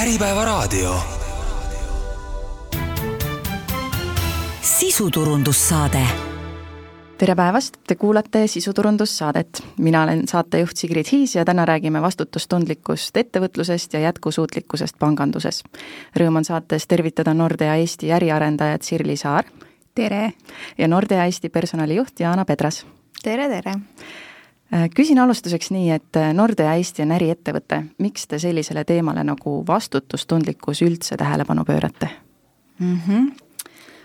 Äripäevaraadio. sisuturundussaade tere päevast, te kuulate sisuturundussaadet. mina olen saatejuht Sigrid Hiis ja täna räägime vastutustundlikust ettevõtlusest ja jätkusuutlikkusest panganduses. Rõõm on saates tervitada Nordea Eesti äriarendajat Sirli Saar. tere! ja Nordea Eesti personalijuht Jaana Pedras. tere, tere! Äh, küsin alustuseks nii, et äh, Nordea Eesti on äriettevõte, miks te sellisele teemale nagu vastutustundlikkus üldse tähelepanu pöörate mm? -hmm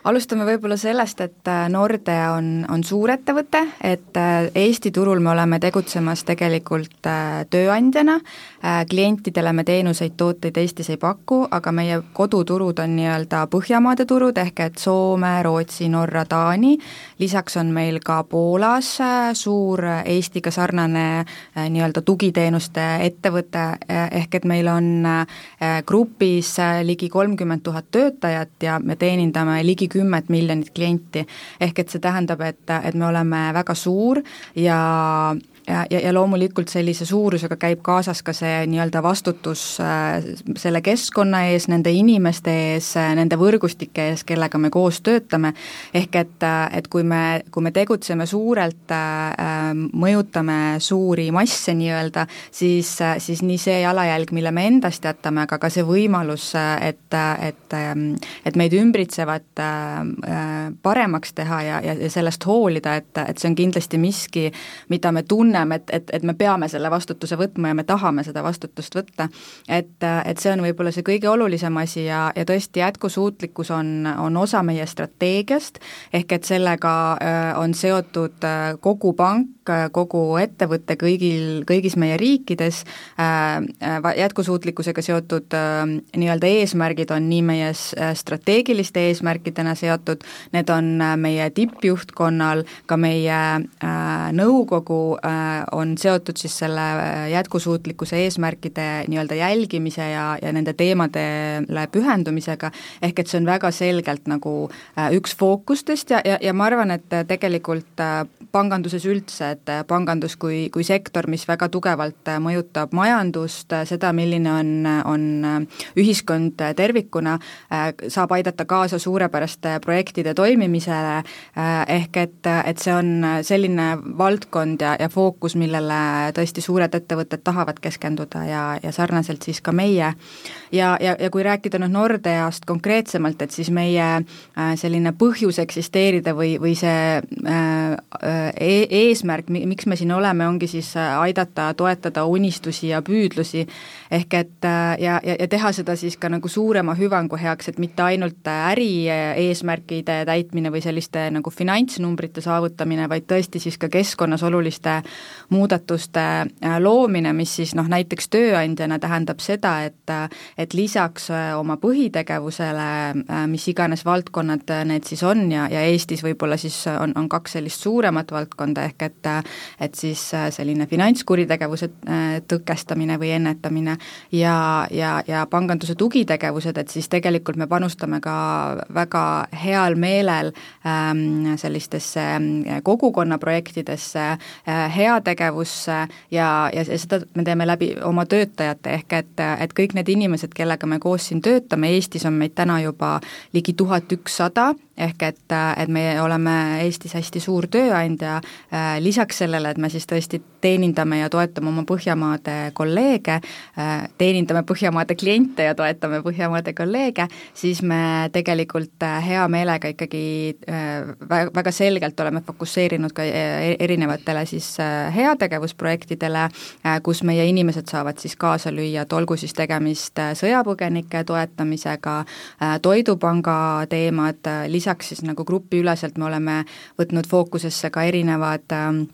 alustame võib-olla sellest, et äh, Nordea on, on suurettevõte, et äh, Eesti turul me oleme tegutsemas tegelikult äh, tööandjana, klientidele me teenuseid, tooteid Eestis ei paku, aga meie koduturud on nii-öelda Põhjamaade turud, ehk et Soome, Rootsi, Norra, Taani, lisaks on meil ka Poolas suur Eestiga sarnane nii-öelda tugiteenuste ettevõte, ehk et meil on grupis ligi kolmkümmend tuhat töötajat ja me teenindame ligi kümmet miljonit klienti. ehk et see tähendab, et, et me oleme väga suur ja ja, ja, ja loomulikult sellise suurusega käib kaasas ka see nii-öelda vastutus äh, selle keskkonna ees, nende inimeste ees, nende võrgustike ees, kellega me koos töötame, ehk et, äh, et kui me, kui me tegutseme suurelt äh,, mõjutame suuri masse nii-öelda, siis, siis nii see jalajälg, mille me endast jätame, aga ka see võimalus, et, et, et meid ümbritsevat äh, paremaks teha ja, ja, ja sellest hoolida, et, et see on kindlasti miski, mida me tunneme, tunneme, et, et, et me peame selle vastutuse võtma ja me tahame seda vastutust võtta. et, et see on võib-olla see kõige olulisem asi ja, ja tõesti jätkusuutlikkus on, on osa meie strateegiast, ehk et sellega on seotud kogu pank, kogu ettevõte kõigil, kõigis meie riikides, jätkusuutlikkusega seotud nii-öelda eesmärgid on nii meie strateegiliste eesmärkidena seotud, need on meie tippjuhtkonnal, ka meie nõukogu on seotud siis selle äh, jätkusuutlikkuse eesmärkide nii-öelda jälgimise ja, ja nende teemadele pühendumisega, ehk et see on väga selgelt nagu äh, üks fookustest ja, ja, ja ma arvan, et tegelikult äh, panganduses üldse, et pangandus kui, kui sektor, mis väga tugevalt mõjutab majandust, seda, milline on, on ühiskond tervikuna, saab aidata kaasa suurepäraste projektide toimimisele, ehk et, et see on selline valdkond ja, ja fookus, fookus, millele tõesti suured ettevõtted tahavad keskenduda ja, ja sarnaselt siis ka meie. ja, ja, ja kui rääkida nüüd Nordeast konkreetsemalt, et siis meie äh, selline põhjus eksisteerida või, või see äh, e eesmärk, miks me siin oleme, ongi siis äh, aidata toetada unistusi ja püüdlusi, ehk et ja, ja, ja teha seda siis ka nagu suurema hüvangu heaks, et mitte ainult äri eesmärkide täitmine või selliste nagu finantsnumbrite saavutamine, vaid tõesti siis ka keskkonnas oluliste muudatuste äh, loomine, mis siis noh, näiteks tööandjana tähendab seda, et et lisaks äh, oma põhitegevusele, äh, mis iganes valdkonnad need siis on ja, ja Eestis võib-olla siis on, on kaks sellist suuremat valdkonda, ehk et et siis selline finantskuritegevuse tõkestamine või ennetamine ja, ja, ja panganduse tugitegevused, et siis tegelikult me panustame ka väga heal meelel ähm, sellistesse kogukonnaprojektidesse äh,, heategevusse ja, ja, seda me teeme läbi oma töötajate, ehk et, et kõik need inimesed, kellega me koos siin töötame, Eestis on meid täna juba ligi tuhat ükssada, ehk et, et me oleme Eestis hästi suur tööandja, lisaks sellele, et me siis tõesti teenindame ja toetame oma Põhjamaade kolleege, teenindame Põhjamaade kliente ja toetame Põhjamaade kolleege, siis me tegelikult hea meelega ikkagi väga selgelt oleme fokusseerinud ka erinevatele siis heategevusprojektidele, kus meie inimesed saavad siis kaasa lüüa, et olgu siis tegemist sõjapõgenike toetamisega, Toidupanga teemad, lisaks siis nagu grupiüleselt me oleme võtnud fookusesse ka erinevad äh,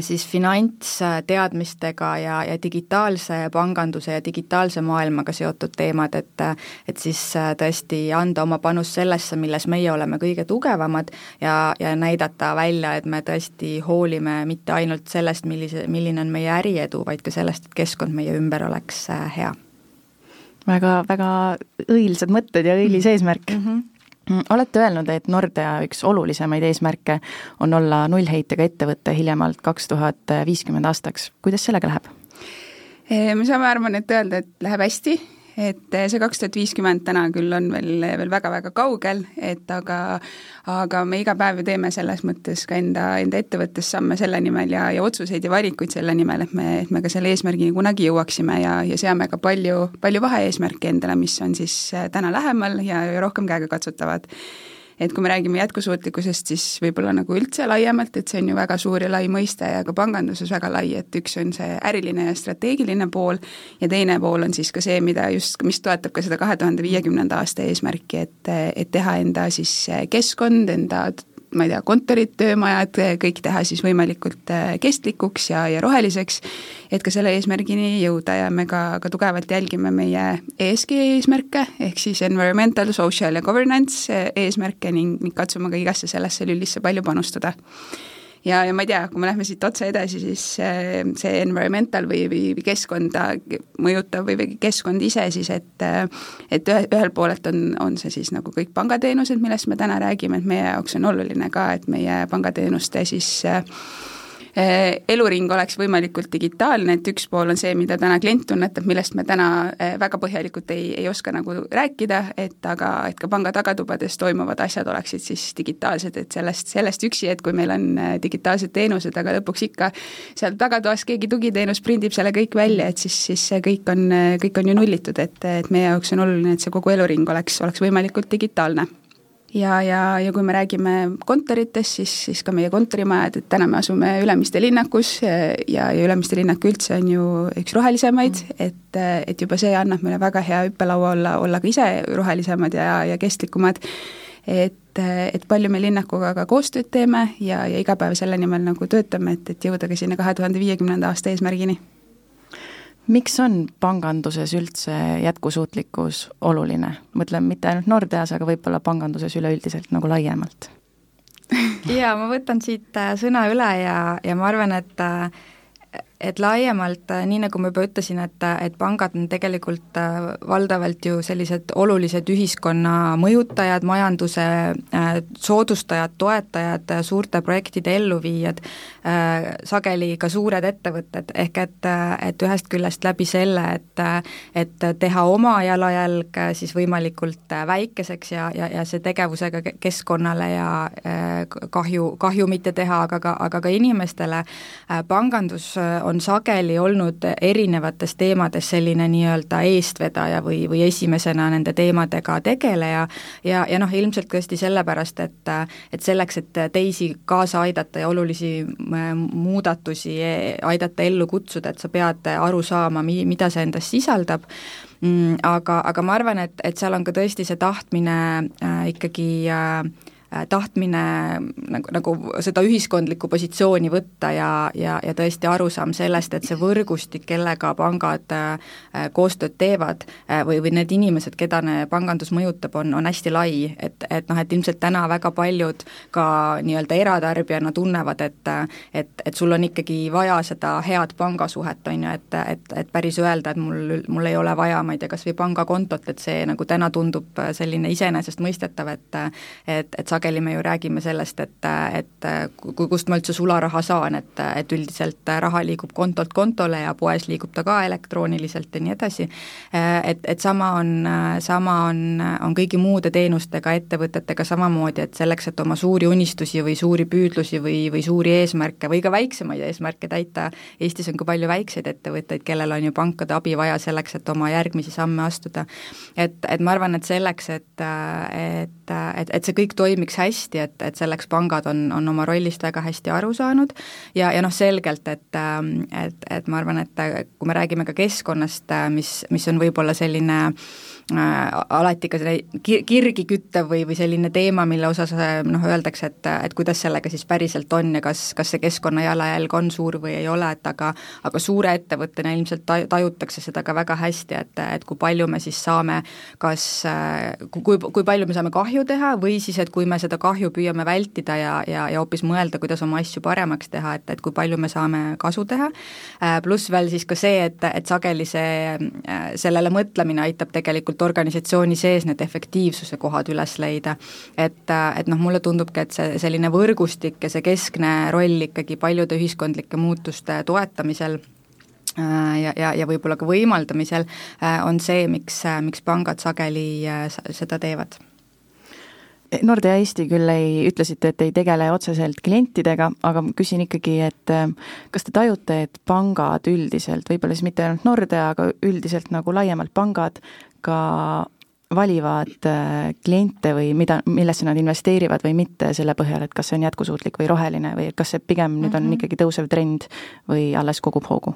siis finantsteadmistega ja, ja digitaalse panganduse ja digitaalse maailmaga seotud teemad, et et siis äh, tõesti anda oma panus sellesse, milles meie oleme kõige tugevamad ja, ja näidata välja, et me tõesti hoolime mitte ainult sellest, millise, milline on meie äriedu, vaid ka sellest, et keskkond meie ümber oleks äh, hea. väga, väga õilsad mõtted ja õilis eesmärk mm. -hmm Mm, olete öelnud, et Nordea üks olulisemaid eesmärke on olla nullheitega ettevõte hiljemalt kaks tuhat viiskümmend aastaks, kuidas sellega läheb? me saame, arvan, et öelda, et läheb hästi, et see kaks tuhat viiskümmend täna küll on veel, veel väga-väga kaugel, et aga aga me iga päev ju teeme selles mõttes ka enda, enda ettevõttes samme selle nimel ja, ja otsuseid ja valikuid selle nimel, et me, et me ka selle eesmärgini kunagi jõuaksime ja, ja seame ka palju, palju vaheeesmärke endale, mis on siis täna lähemal ja, ja rohkem käegakatsutavad et kui me räägime jätkusuutlikkusest, siis võib-olla nagu üldse laiemalt, et see on ju väga suur ja lai mõiste ja ka panganduses väga lai, et üks on see äriline ja strateegiline pool ja teine pool on siis ka see, mida just, mis toetab ka seda kahe tuhande viiekümnenda aasta eesmärki, et, et teha enda siis keskkond, enda ma ei tea, kontorid, töömajad, kõik teha siis võimalikult äh, kestlikuks ja, ja roheliseks, et ka selle eesmärgini jõuda ja me ka, ka tugevalt jälgime meie ESG eesmärke, ehk siis environmental, social ja governance äh, eesmärke ning, ning katsume ka igasse sellesse lülisse palju panustada ja, ja ma ei tea, kui me lähme siit otse edasi, siis see, see environmental või, või, või keskkonda mõjutav või, või keskkond ise siis, et et ühe, ühelt poolelt on, on see siis nagu kõik pangateenused, millest me täna räägime, et meie jaoks on oluline ka, et meie pangateenuste siis äh, Eh, eluring oleks võimalikult digitaalne, et üks pool on see, mida täna klient tunnetab, millest me täna eh, väga põhjalikult ei, ei oska nagu rääkida, et aga, et ka panga tagatubades toimuvad asjad oleksid siis digitaalsed, et sellest, sellest üksi, et kui meil on eh, digitaalsed teenused, aga lõpuks ikka seal tagatoas keegi tugiteenus prindib selle kõik välja, et siis, siis see kõik on, kõik on ju nullitud, et, et meie jaoks on oluline, et see kogu eluring oleks, oleks võimalikult digitaalne ja, ja, ja kui me räägime kontoritest, siis, siis ka meie kontorimajad, et täna me asume Ülemiste linnakus ja, ja Ülemiste linnak üldse on ju üks rohelisemaid mm., et, et juba see annab meile väga hea hüppelaua olla, olla ka ise rohelisemad ja, ja kestlikumad, et, et palju me linnakuga ka koostööd teeme ja, ja iga päev selle nimel nagu töötame, et, et jõuda ka sinna kahe tuhande viiekümnenda aasta eesmärgini miks on panganduses üldse jätkusuutlikkus oluline? mõtlen mitte ainult Nordeas, aga võib-olla panganduses üleüldiselt nagu laiemalt jaa, ma võtan siit äh, sõna üle ja, ja ma arvan, et äh, et laiemalt, äh, nii nagu ma juba ütlesin, et, et pangad on tegelikult äh, valdavalt ju sellised olulised ühiskonna mõjutajad, majanduse äh, soodustajad, toetajad, suurte projektide elluviijad, sageli ka suured ettevõtted, ehk et, et ühest küljest läbi selle, et et teha oma jalajälg siis võimalikult väikeseks ja, ja, ja see tegevusega keskkonnale ja kahju, kahju mitte teha, aga ka, aga ka inimestele, pangandus on sageli olnud erinevates teemades selline nii-öelda eestvedaja või, või esimesena nende teemadega tegeleja. Ja, ja noh, ilmselt tõesti sellepärast, et et selleks, et teisi kaasa aidata ja olulisi äh, muudatusi aidata ellu kutsuda, et sa pead aru saama, mi-, mida see endas sisaldab, mm, aga, aga ma arvan, et, et seal on ka tõesti see tahtmine äh, ikkagi Äh, tahtmine nagu, nagu seda ühiskondlikku positsiooni võtta ja, ja, ja tõesti arusaam sellest, et see võrgustik, kellega pangad äh, koostööd teevad äh, või, või need inimesed, keda pangandus mõjutab, on, on hästi lai, et, et noh, et ilmselt täna väga paljud ka nii-öelda eratarbijana tunnevad, et et, et sul on ikkagi vaja seda head pangasuhet, on ju, et, et, et päris öelda, et mul, mul ei ole vaja, ma ei tea, kas või pangakontot, et see nagu täna tundub selline iseenesestmõistetav, et et, et sa sageli me ju räägime sellest, et, et kust ma üldse sularaha saan, et, et üldiselt raha liigub kontolt kontole ja poes liigub ta ka elektrooniliselt ja nii edasi, et, et sama on, sama on, on kõigi muude teenustega, ettevõtetega samamoodi, et selleks, et oma suuri unistusi või suuri püüdlusi või, või suuri eesmärke või ka väiksemaid eesmärke täita, Eestis on ka palju väikseid ettevõtteid, kellel on ju pankade abi vaja selleks, et oma järgmisi samme astuda. et, et ma arvan, et selleks, et, et, et, et see kõik toimiks, toimiks hästi, et, et selleks pangad on, on oma rollist väga hästi aru saanud ja, ja noh, selgelt, et, et, et ma arvan, et kui me räägime ka keskkonnast, mis, mis on võib-olla selline äh, alati ka selle kir-, kirgi küttev või, või selline teema, mille osas noh, öeldakse, et, et kuidas sellega siis päriselt on ja kas, kas see keskkonna jalajälg on suur või ei ole, et aga aga suure ettevõttena ilmselt ta-, tajutakse seda ka väga hästi, et, et kui palju me siis saame kas, kui, kui palju me saame kahju teha või siis, et kui me seda kahju püüame vältida ja, ja, ja hoopis mõelda, kuidas oma asju paremaks teha, et, et kui palju me saame kasu teha, äh, pluss veel siis ka see, et, et sageli see, äh, sellele mõtlemine aitab tegelikult organisatsiooni sees need efektiivsuse kohad üles leida. et, äh, et noh, mulle tundubki, et see selline võrgustik ja see keskne roll ikkagi paljude ühiskondlike muutuste toetamisel ja, ja, ja võib-olla ka võimaldamisel, on see, miks, miks pangad sageli seda teevad Nordea Eesti küll ei, ütlesite, et ei tegele otseselt klientidega, aga küsin ikkagi, et äh, kas te tajute, et pangad üldiselt, võib-olla siis mitte ainult Nordea, aga üldiselt nagu laiemalt pangad ka valivad äh, kliente või mida, millesse nad investeerivad või mitte selle põhjal, et kas see on jätkusuutlik või roheline või kas see pigem nüüd on mm -hmm. ikkagi tõusev trend või alles kogub hoogu?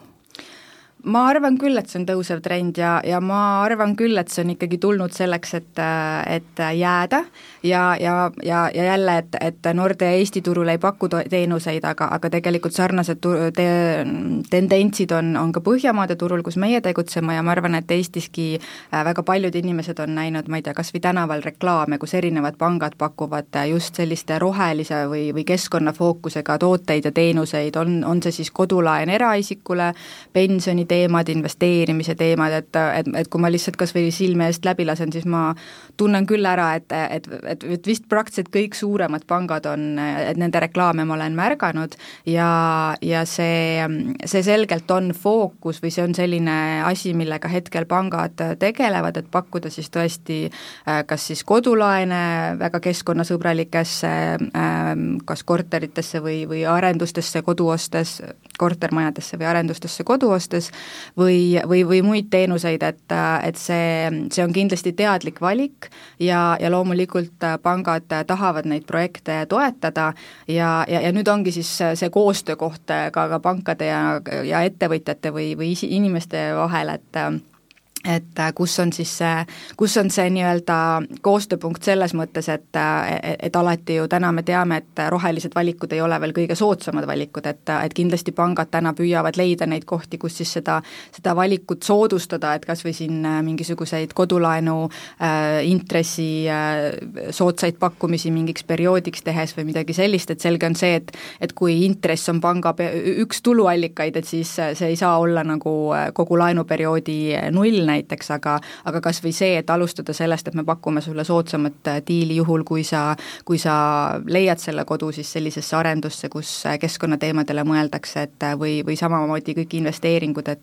Ma arvan küll, et see on tõusev trend ja, ja ma arvan küll, et see on ikkagi tulnud selleks, et, et jääda ja, ja, ja, ja jälle, et, et Nordea Eesti turul ei paku teenuseid, aga, aga tegelikult sarnased te, tendentsid on, on ka Põhjamaade turul, kus meie tegutseme ja ma arvan, et Eestiski äh, väga paljud inimesed on näinud, ma ei tea, kas või tänaval reklaame, kus erinevad pangad pakuvad just selliste rohelise või, või keskkonnafookusega tooteid ja teenuseid, on, on see siis kodulaen eraisikule, pensioni teemad, investeerimise teemad, et, et, et kui ma lihtsalt kas või silme eest läbi lasen, siis ma tunnen küll ära, et, et, et, et vist praktiliselt kõik suuremad pangad on, et nende reklaame ma olen märganud ja, ja see, see selgelt on fookus või see on selline asi, millega hetkel pangad tegelevad, et pakkuda siis tõesti äh, kas siis kodulaene väga keskkonnasõbralikesse ähm, kas korteritesse või, või arendustesse kodu ostes, kortermajadesse või arendustesse kodu ostes, või, või, või muid teenuseid, et, et see, see on kindlasti teadlik valik ja, ja loomulikult pangad tahavad neid projekte toetada ja, ja, ja nüüd ongi siis see koostöökoht ka, ka pankade ja, ja ettevõtjate või, või inimeste vahel, et et äh, kus on siis see, kus on see nii-öelda koostööpunkt selles mõttes, et, et, et alati ju täna me teame, et rohelised valikud ei ole veel kõige soodsamad valikud, et, et kindlasti pangad täna püüavad leida neid kohti, kus siis seda, seda valikut soodustada, et kas või siin äh, mingisuguseid kodulaenu äh, intressi äh, soodsaid pakkumisi mingiks perioodiks tehes või midagi sellist, et selge on see, et et kui intress on panga üks tuluallikaid, et siis see ei saa olla nagu äh, kogu laenuperioodi null näiteks, aga aga kas või see, et alustada sellest, et me pakume sulle soodsamat äh, diili juhul, kui sa, kui sa leiad selle kodu siis sellisesse arendusse, kus äh, keskkonnateemadele mõeldakse, et äh, või, või samamoodi kõik investeeringud, et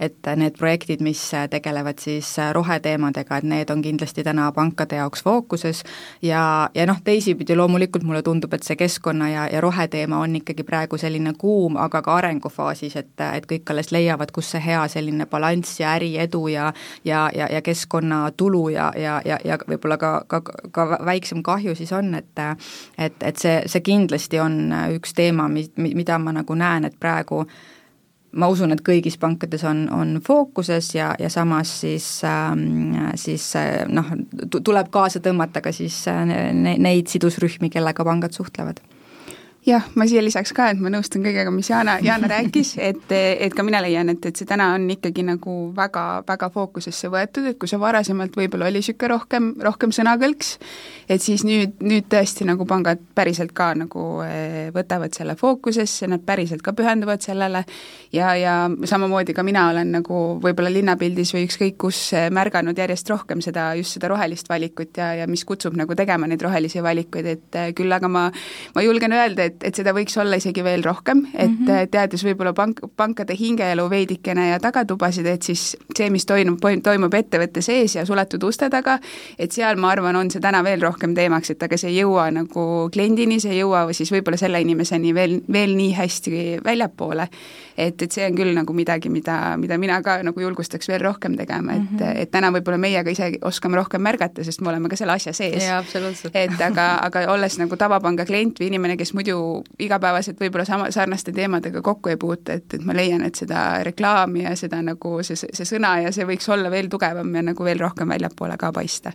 et need projektid, mis tegelevad siis roheteemadega, et need on kindlasti täna pankade jaoks fookuses. Ja, ja noh, teisipidi loomulikult mulle tundub, et see keskkonna ja, ja roheteema on ikkagi praegu selline kuum, aga ka arengufaasis, et, et kõik alles leiavad, kus see hea selline balanss ja äriedu ja ja, ja, ja keskkonnatulu ja, ja, ja, ja võib-olla ka, ka, ka väiksem kahju siis on, et et, et see, see kindlasti on üks teema, mi-, mida ma nagu näen, et praegu ma usun, et kõigis pankades on, on fookuses ja, ja samas siis ähm,, siis noh, tuleb kaasa tõmmata ka siis ne, neid sidusrühmi, kellega pangad suhtlevad jah, ma siia lisaks ka, et ma nõustun kõigega, mis Jana, Jana rääkis, et, et ka mina leian, et, et see täna on ikkagi nagu väga, väga fookusesse võetud, et kui see varasemalt võib-olla oli niisugune rohkem, rohkem sõnakõlks, et siis nüüd, nüüd tõesti nagu pangad päriselt ka nagu eh, võtavad selle fookusesse, nad päriselt ka pühenduvad sellele ja, ja samamoodi ka mina olen nagu võib-olla linnapildis või ükskõik kus eh, märganud järjest rohkem seda, just seda rohelist valikut ja, ja mis kutsub nagu tegema neid rohelisi valikuid, et eh, küll aga ma, ma julgen öelda, et et, et seda võiks olla isegi veel rohkem, et mm -hmm. teades võib-olla pank, pankade hingeelu veidikene ja tagatubasid, et siis see, mis toimub, toimub ettevõtte sees ja suletud uste taga, et seal ma arvan, on see täna veel rohkem teemaks, et aga see ei jõua nagu kliendini, see ei jõua siis võib-olla selle inimeseni veel, veel nii hästi väljapoole. et, et see on küll nagu midagi, mida, mida mina ka nagu julgustaks veel rohkem tegema, et mm, -hmm. et täna võib-olla meie ka ise oskame rohkem märgata, sest me oleme ka selle asja sees. et aga, aga olles nagu tavapanga klient või inimene, kes muidu igapäevaselt võib-olla sama, sarnaste teemadega kokku ei puutu, et, et ma leian, et seda reklaami ja seda nagu see, see sõna ja see võiks olla veel tugevam ja nagu veel rohkem väljapoole ka paista.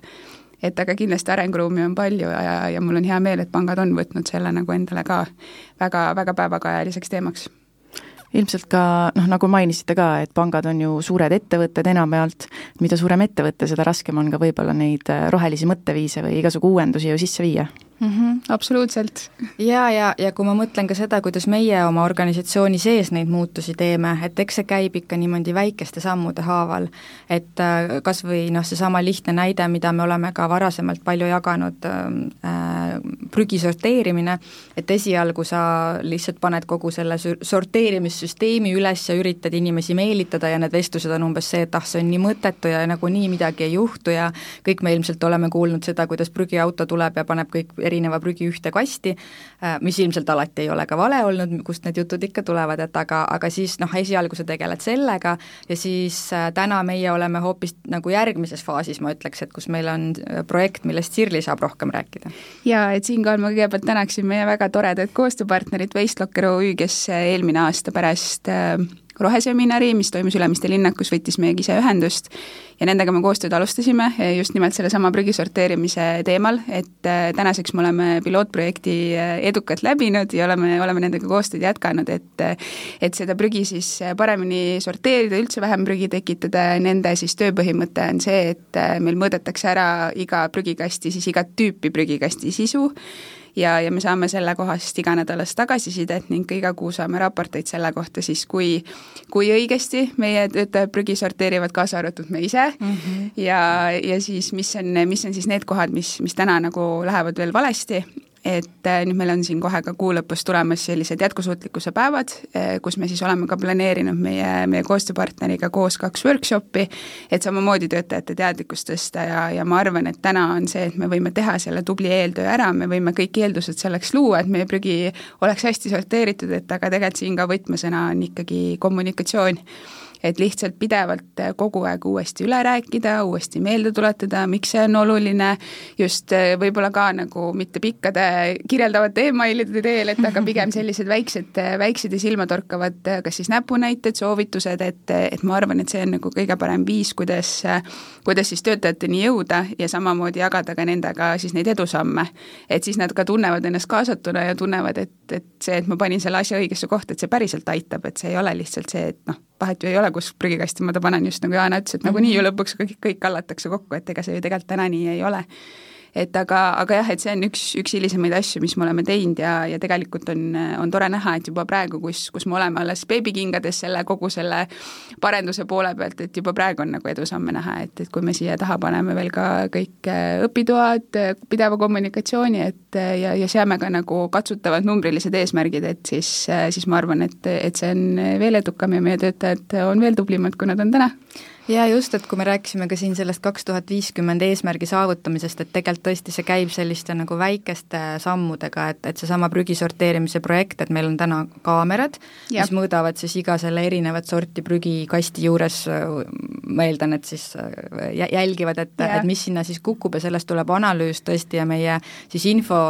et aga kindlasti arenguruumi on palju ja, ja mul on hea meel, et pangad on võtnud selle nagu endale ka väga, väga päevakajaliseks teemaks. Ilmselt ka noh, nagu mainisite ka, et pangad on ju suured ettevõtted enamjaolt, mida suurem ettevõte, seda raskem on ka võib-olla neid rohelisi mõtteviise või igasugu uuendusi ju sisse viia mm. -hmm, absoluutselt. ja, ja, ja kui ma mõtlen ka seda, kuidas meie oma organisatsiooni sees neid muutusi teeme, et eks see käib ikka niimoodi väikeste sammude haaval. et äh, kas või noh, seesama lihtne näide, mida me oleme ka varasemalt palju jaganud äh,, prügi sorteerimine, et esialgu sa lihtsalt paned kogu selle sorteerimissüsteemi üles ja üritad inimesi meelitada ja need vestlused on umbes see, et ah, see on nii mõttetu ja nagunii midagi ei juhtu ja kõik me ilmselt oleme kuulnud seda, kuidas prügiauto tuleb ja paneb kõik erineva prügi ühte kasti, äh, mis ilmselt alati ei ole ka vale olnud, kust need jutud ikka tulevad, et aga, aga siis noh, esialgu sa tegeled sellega ja siis äh, täna meie oleme hoopis nagu järgmises faasis, ma ütleks, et kus meil on äh, projekt, millest Sirli saab rohkem rääkida. jaa, et siinkohal ma kõigepealt tänaksin meie väga toredat koostööpartnerit Wastelocker OÜ, kes eelmine aasta pärast roheseminari, mis toimus Ülemiste linnakus, võttis meiega ise ühendust. Ja nendega me koostööd alustasime just nimelt sellesama prügi sorteerimise teemal, et äh, tänaseks me oleme pilootprojekti äh, edukalt läbinud ja oleme, oleme nendega koostööd jätkanud, et et seda prügi siis paremini sorteerida, üldse vähem prügi tekitada, nende siis tööpõhimõte on see, et meil mõõdetakse ära iga prügikasti siis igat tüüpi prügikasti sisu, ja, ja me saame sellekohast iganädalast tagasisidet ning iga kuu saame raporteid selle kohta siis, kui kui õigesti meie töötajad prügi sorteerivad, kaasa arvatud me ise mm, -hmm. ja, ja siis mis on, mis on siis need kohad, mis, mis täna nagu lähevad veel valesti et äh, nüüd meil on siin kohe ka kuu lõpus tulemas sellised jätkusuutlikkuse päevad, äh, kus me siis oleme ka planeerinud meie, meie koostööpartneriga koos kaks workshopi, et samamoodi töötajate teadlikkust tõsta ja, ja ma arvan, et täna on see, et me võime teha selle tubli eeltöö ära, me võime kõik eeldused selleks luua, et meie prügi oleks hästi sorteeritud, et aga tegelikult siin ka võtmesõna on ikkagi kommunikatsioon et lihtsalt pidevalt äh, kogu aeg uuesti üle rääkida, uuesti meelde tuletada, miks see on oluline, just äh, võib-olla ka nagu mitte pikkade kirjeldavate emailide teel, et aga pigem sellised väiksed, äh, väiksed ja silmatorkavad kas siis näpunäited, soovitused, et, et ma arvan, et see on nagu kõige parem viis, kuidas, kuidas siis töötajateni jõuda ja samamoodi jagada ka nendega siis neid edusamme. et siis nad ka tunnevad ennast kaasatuna ja tunnevad, et, et see, et ma panin selle asja õigesse kohta, et see päriselt aitab, et see ei ole lihtsalt see, et noh, vahet ju ei ole, kus prügikasti ma ta panen, just nagu Jaana ütles, et nagunii ju mhm. lõpuks kõik, kõik kallatakse kokku, et ega see ju tegelikult täna nii ei ole et aga, aga jah, et see on üks, üks hilisemaid asju, mis me oleme teinud ja, ja tegelikult on, on tore näha, et juba praegu, kus, kus me oleme alles beebikingades selle, kogu selle parenduse poole pealt, et juba praegu on nagu edusamme näha, et, et kui me siia taha paneme veel ka kõik äh, õpitoad, äh, pideva kommunikatsiooni, et äh, ja, ja seame ka nagu katsutavad numbrilised eesmärgid, et siis, siis ma arvan, et, et see on veel edukam ja meie töötajad on veel tublimad, kui nad on täna jaa, just, et kui me rääkisime ka siin sellest kaks tuhat viiskümmend eesmärgi saavutamisest, et tegelikult tõesti see käib selliste nagu väikeste sammudega, et, et seesama prügi sorteerimise projekt, et meil on täna kaamerad, mis mõõdavad siis iga selle erinevat sorti prügikasti juures, ma eeldan, et siis jälgivad, et, et mis sinna siis kukub ja sellest tuleb analüüs tõesti ja meie siis info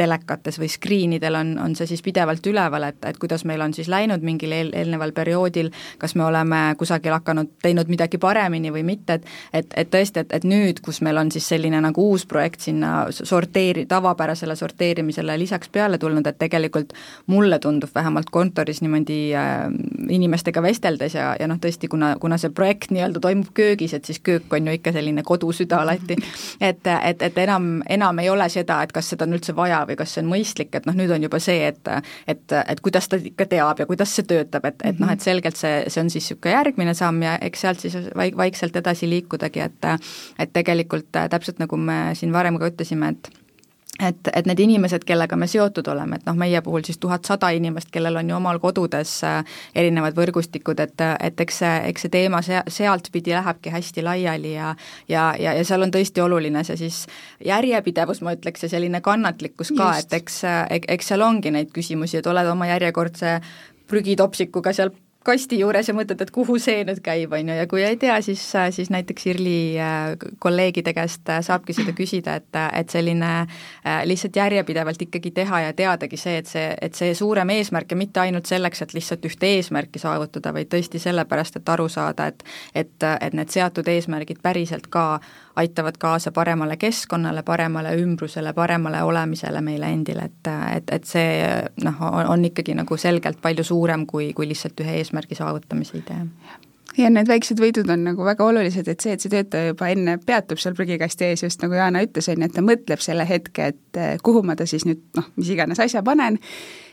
telekates või screenidel on, on see siis pidevalt üleval, et, et kuidas meil on siis läinud mingil eel, eelneval perioodil, kas me oleme kusagil hakanud, teinud midagi paremini või mitte, et et, et tõesti, et, et nüüd, kus meil on siis selline nagu uus projekt sinna sorteeri-, tavapärasele sorteerimisele lisaks peale tulnud, et tegelikult mulle tundub vähemalt kontoris niimoodi äh, inimestega vesteldes ja, ja noh, tõesti, kuna, kuna see projekt nii-öelda toimub köögis, et siis köök on ju ikka selline kodusüda alati, et, et, et enam, enam ei ole seda, et kas seda on üldse vaja või kas see on mõistlik, et noh, nüüd on juba see, et et, et kuidas ta ikka teab ja kuidas see töötab, et, et noh, et selgelt see, see on siis niisugune järgmine samm ja eks sealt siis vaik-, vaikselt edasi liikudagi, et et tegelikult täpselt nagu me siin varem ka ütlesime, et et, et need inimesed, kellega me seotud oleme, et noh, meie puhul siis tuhat sada inimest, kellel on ju omal kodudes äh, erinevad võrgustikud, et, et eks see, eks see teema se-, sealtpidi lähebki hästi laiali ja ja, ja, ja seal on tõesti oluline see siis järjepidevus, ma ütleks, ja selline kannatlikkus ka, et eks, eks seal ongi neid küsimusi, et oled oma järjekordse prügitopsikuga seal kasti juures ja mõtled, et kuhu see nüüd käib, on ju, ja kui ei tea, siis, siis näiteks IRL-i äh, kolleegide käest äh, saabki seda küsida, et, et selline äh, lihtsalt järjepidevalt ikkagi teha ja teadagi see, et see, et see suurem eesmärk ja mitte ainult selleks, et lihtsalt ühte eesmärki saavutada, vaid tõesti sellepärast, et aru saada, et et, et need seatud eesmärgid päriselt ka aitavad kaasa paremale keskkonnale, paremale ümbrusele, paremale olemisele meile endile, et, et, et see noh, on ikkagi nagu selgelt palju suurem kui, kui lihtsalt ühe eesmärgi saavutamise idee. Ja need väiksed võidud on nagu väga olulised, et see, et see töötaja juba enne peatub seal prügikasti ees, just nagu Jana ütles, on ju, et ta mõtleb selle hetke, et kuhu ma ta siis nüüd noh, mis iganes asja panen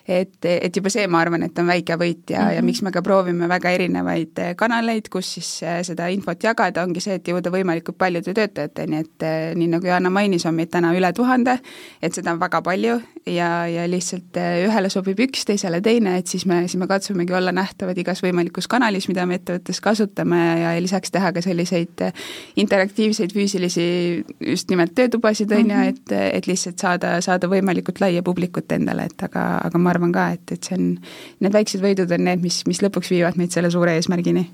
et, et juba see, ma arvan, et on väike võit ja mm, -hmm. ja mhm. miks me ka proovime väga erinevaid eh, kanaleid, kus siis eh, seda infot jagada, ongi see, et jõuda võimalikult paljude töötajateni, et eh, nii nagu Johanna mainis, on meid täna üle tuhande, et seda on väga palju ja, ja lihtsalt ühele sobib üks, teisele teine, et siis me, siis me katsumegi olla nähtavad igas võimalikus kanalis, mida me ettevõttes kasutame ja, ja lisaks teha ka selliseid interaktiivseid füüsilisi just nimelt töötubasid, on ju, mhm. et, et lihtsalt saada, saada võimalikult laia publikut endale, et aga, aga ma arvan, arvan ka, et, et see on, need väiksed võidud on need, mis, mis lõpuks viivad meid selle suure eesmärgini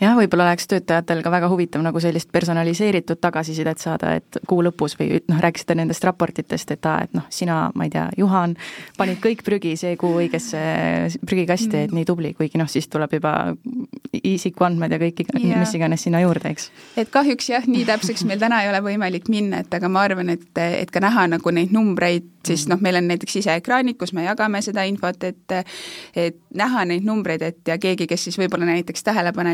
jah, võib-olla oleks töötajatel ka väga huvitav nagu sellist personaliseeritud tagasisidet saada, et kuu lõpus või noh, rääkisite nendest raportitest, et aa, et noh, sina, ma ei tea, Juhan, panid kõik prügi see kuu õigesse prügikasti, et nii tubli, kuigi noh, siis tuleb juba isikuandmed ja kõik, mis iganes sinna juurde, eks. et kahjuks jah, nii täpseks meil täna ei ole võimalik minna, et aga ma arvan, et, et ka näha nagu neid numbreid, siis noh, meil on näiteks siseekraanid, kus me jagame seda infot, et et näha neid numbreid, et ja keegi, kes siis võib-olla näiteks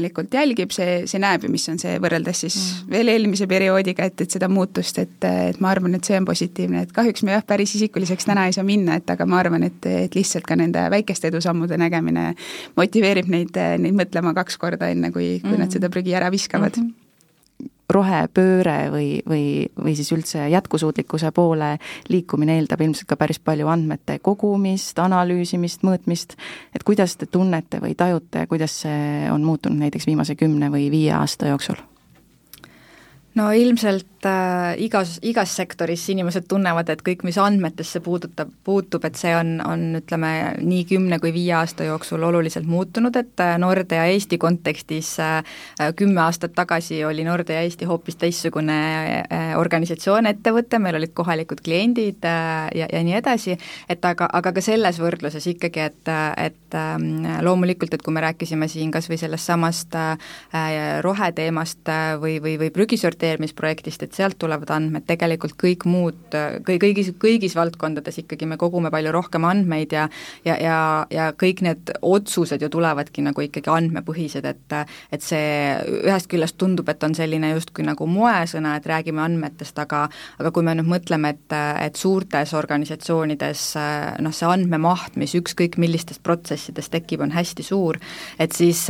tähelepanelikult jälgib, see, see näeb ju, mis on see võrreldes siis mm. veel eelmise perioodiga, et, et seda muutust, et, et ma arvan, et see on positiivne, et kahjuks me jah, päris isikuliseks täna ei saa minna, et aga ma arvan, et, et lihtsalt ka nende väikeste edusammude nägemine motiveerib neid, neid mõtlema kaks korda, enne kui, kui mm. nad seda prügi ära viskavad mm. -hmm rohepööre või, või, või siis üldse jätkusuutlikkuse poole liikumine eeldab ilmselt ka päris palju andmete kogumist, analüüsimist, mõõtmist, et kuidas te tunnete või tajute, kuidas see on muutunud näiteks viimase kümne või viie aasta jooksul? no ilmselt äh, igas, igas sektoris inimesed tunnevad, et kõik, mis andmetesse puudutab, puutub, et see on, on ütleme, nii kümne kui viie aasta jooksul oluliselt muutunud, et äh, Nordea Eesti kontekstis äh, kümme aastat tagasi oli Nordea Eesti hoopis teistsugune äh, organisatsioon, ettevõte, meil olid kohalikud kliendid äh, ja, ja nii edasi, et aga, aga ka selles võrdluses ikkagi, et, et äh, loomulikult, et kui me rääkisime siin kas või sellest samast äh, roheteemast äh, või, või, või prügisorteerimisest, investeerimisprojektist, et sealt tulevad andmed, tegelikult kõik muud, kõi-, kõigis, kõigis valdkondades ikkagi me kogume palju rohkem andmeid ja ja, ja, ja kõik need otsused ju tulevadki nagu ikkagi andmepõhised, et et see ühest küljest tundub, et on selline justkui nagu moesõna, et räägime andmetest, aga aga kui me nüüd mõtleme, et, et suurtes organisatsioonides noh, see andmemaht, mis ükskõik millistest protsessidest tekib, on hästi suur, et siis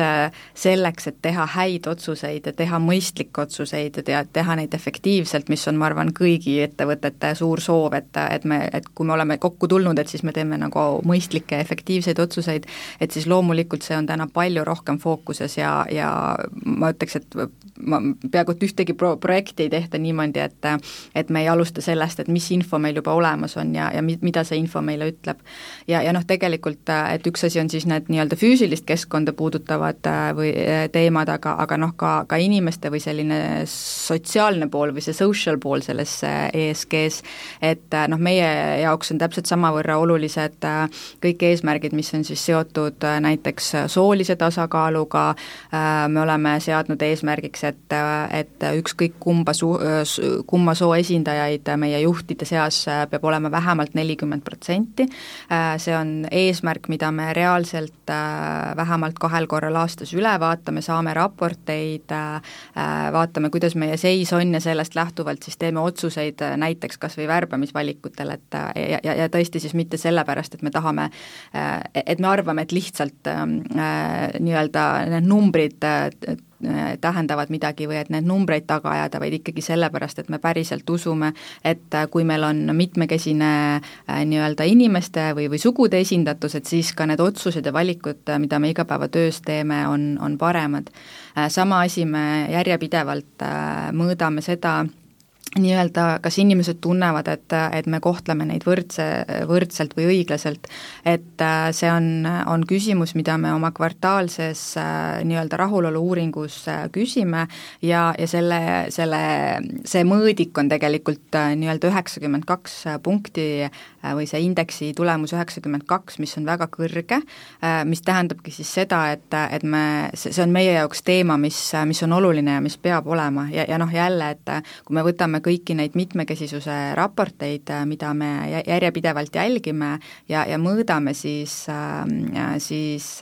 selleks, et teha häid otsuseid ja teha mõistlikke otsuseid ja teha neid efektiivselt, mis on, ma arvan, kõigi ettevõtete suur soov, et, et me, et kui me oleme kokku tulnud, et siis me teeme nagu mõistlikke, efektiivseid otsuseid, et siis loomulikult see on täna palju rohkem fookuses ja, ja ma ütleks, et ma peaaegu et ühtegi pro-, projekti ei tehta niimoodi, et et me ei alusta sellest, et mis info meil juba olemas on ja, ja mi-, mida see info meile ütleb. ja, ja noh, tegelikult et üks asi on siis need nii-öelda füüsilist keskkonda puudutavad või teemad, aga, aga noh, ka, ka inimeste või selline sotsiaalne pool või see social pool selles ESG-s, et äh, noh, meie jaoks on täpselt samavõrra olulised äh, kõik eesmärgid, mis on siis seotud äh, näiteks soolise tasakaaluga, me oleme seadnud eesmärgiks, et, et ükskõik kumba su-, kumma soo esindajaid meie juhtide seas peab olema vähemalt nelikümmend protsenti, see on eesmärk, mida me reaalselt vähemalt kahel korral aastas üle vaatame, saame raporteid, vaatame, kuidas meie seis on ja sellest lähtuvalt siis teeme otsuseid äh, näiteks kas või värbamisvalikutel, et äh, ja, ja, ja tõesti siis mitte sellepärast, et me tahame, äh, et me arvame, et lihtsalt ähm, äh, nii-öelda need numbrid tähendavad midagi või et need numbreid taga ajada, vaid ikkagi sellepärast, et me päriselt usume, et kui meil on mitmekesine nii-öelda inimeste või, või sugude esindatus, et siis ka need otsused ja valikud, mida me igapäevatöös teeme, on, on paremad. Äh, sama asi, me järjepidevalt äh, mõõdame seda, nii-öelda, kas inimesed tunnevad, et, et me kohtleme neid võrdse, võrdselt või õiglaselt, et äh, see on, on küsimus, mida me oma kvartaalses äh, nii-öelda rahulolu uuringus äh, küsime ja, ja selle, selle, see mõõdik on tegelikult nii-öelda üheksakümmend kaks punkti või see indeksi tulemus üheksakümmend kaks, mis on väga kõrge, mis tähendabki siis seda, et, et me, see on meie jaoks teema, mis, mis on oluline ja mis peab olema. Ja, ja noh, jälle, et kui me võtame vaatame kõiki neid mitmekesisuse raporteid, mida me järjepidevalt jälgime ja, ja mõõdame, siis, siis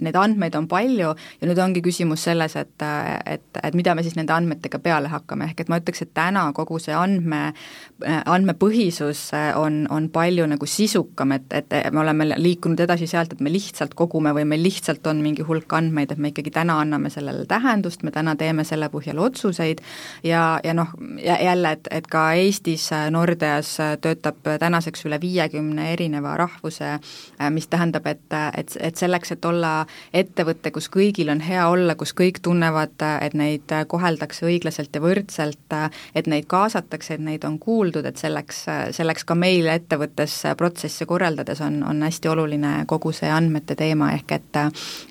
neid andmeid on palju ja nüüd ongi küsimus selles, et, et, et mida me siis nende andmetega peale hakkame, ehk et ma ütleks, et täna kogu see andme, andmepõhisus on, on palju nagu sisukam, et, et me oleme liikunud edasi sealt, et me lihtsalt kogume või meil lihtsalt on mingi hulk andmeid, et me ikkagi täna anname sellele tähendust, me täna teeme selle põhjal otsuseid ja, ja noh, jälle, et, et ka Eestis Nordeas töötab tänaseks üle viiekümne erineva rahvuse, mis tähendab, et, et, et selleks, et olla ettevõte, kus kõigil on hea olla, kus kõik tunnevad, et neid koheldakse õiglaselt ja võrdselt, et neid kaasatakse, et neid on kuuldud, et selleks, selleks ka meil ettevõttes protsesse korraldades on, on hästi oluline kogu see andmete teema, ehk et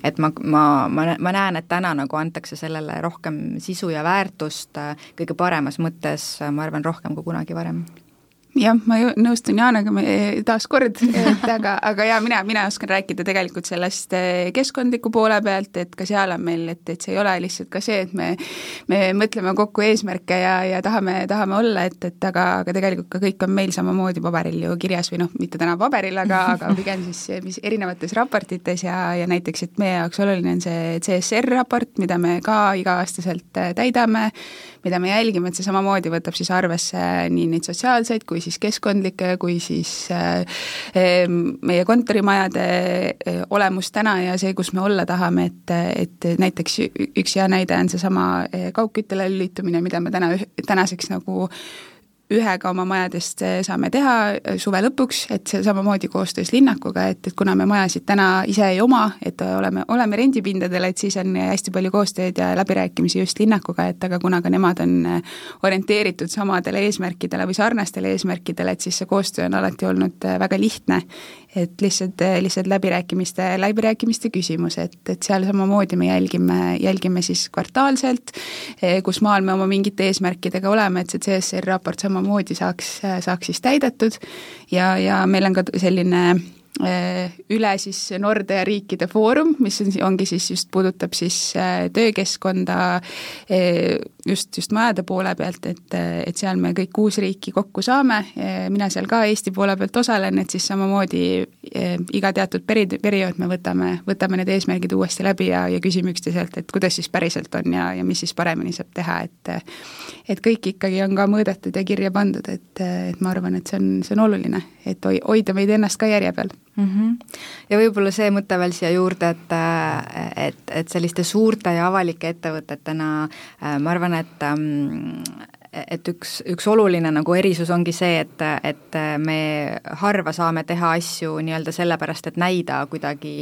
et ma, ma, ma, ma näen, et täna nagu antakse sellele rohkem sisu ja väärtust kõige paremas mõttes, ma arvan, rohkem kui kunagi varem. Jah, ma nõustun Jaanaga taaskord, et aga, aga jaa, mina, mina oskan rääkida tegelikult sellest eh, keskkondliku poole pealt, et ka seal on meil, et, et see ei ole lihtsalt ka see, et me me mõtleme kokku eesmärke ja, ja tahame, tahame olla, et, et aga, aga tegelikult ka kõik on meil samamoodi paberil ju kirjas või noh, mitte täna paberil, aga, aga pigem siis mis erinevates raportites ja, ja näiteks, et meie jaoks oluline on see CSR raport, mida me ka iga-aastaselt eh, täidame, mida me jälgime, et see samamoodi võtab siis arvesse nii neid sotsiaalseid kui siis keskkondlikke kui siis äh, meie kontorimajade äh, olemus täna ja see, kus me olla tahame, et, et näiteks üks hea näide on seesama äh, kaugküttele lülitumine, mida me täna, tänaseks nagu ühega oma majadest saame teha eh, suve lõpuks, et see samamoodi koostöös linnakuga, et, et kuna me majasid täna ise ei oma, et oleme, oleme rendipindadel, et siis on hästi palju koostööd ja läbirääkimisi just linnakuga, et aga kuna ka nemad on eh, orienteeritud samadele eesmärkidele või sarnastele eesmärkidele, et siis see koostöö on alati olnud väga lihtne et lihtsalt, lihtsalt läbirääkimiste, läbirääkimiste küsimus, et, et seal samamoodi me jälgime, jälgime siis kvartaalselt, eh, kus maal me oma mingite eesmärkidega oleme, et see CSR raport samamoodi saaks, saaks siis täidetud. Ja, ja meil on ka selline eh, üle siis Nordea riikide foorum, mis on, ongi siis just, puudutab siis eh, töökeskkonda just, just majade poole pealt, et, et seal me kõik kuus riiki kokku saame, mina seal ka Eesti poole pealt osalen, et siis samamoodi eh, iga teatud peri-, periood me võtame, võtame need eesmärgid uuesti läbi ja, ja küsime üksteiselt, et kuidas siis päriselt on ja, ja mis siis paremini saab teha, et et kõik ikkagi on ka mõõdetud ja kirja pandud, et, et ma arvan, et see on, see on oluline, et hoi-, hoida meid ennast ka järje peal mm. -hmm. ja võib-olla see mõte veel siia juurde, et et, et selliste suurte ja avalike ettevõtetena ma arvan, arvan, et ähm, et üks, üks oluline nagu erisus ongi see, et, et me harva saame teha asju nii-öelda sellepärast, et näida kuidagi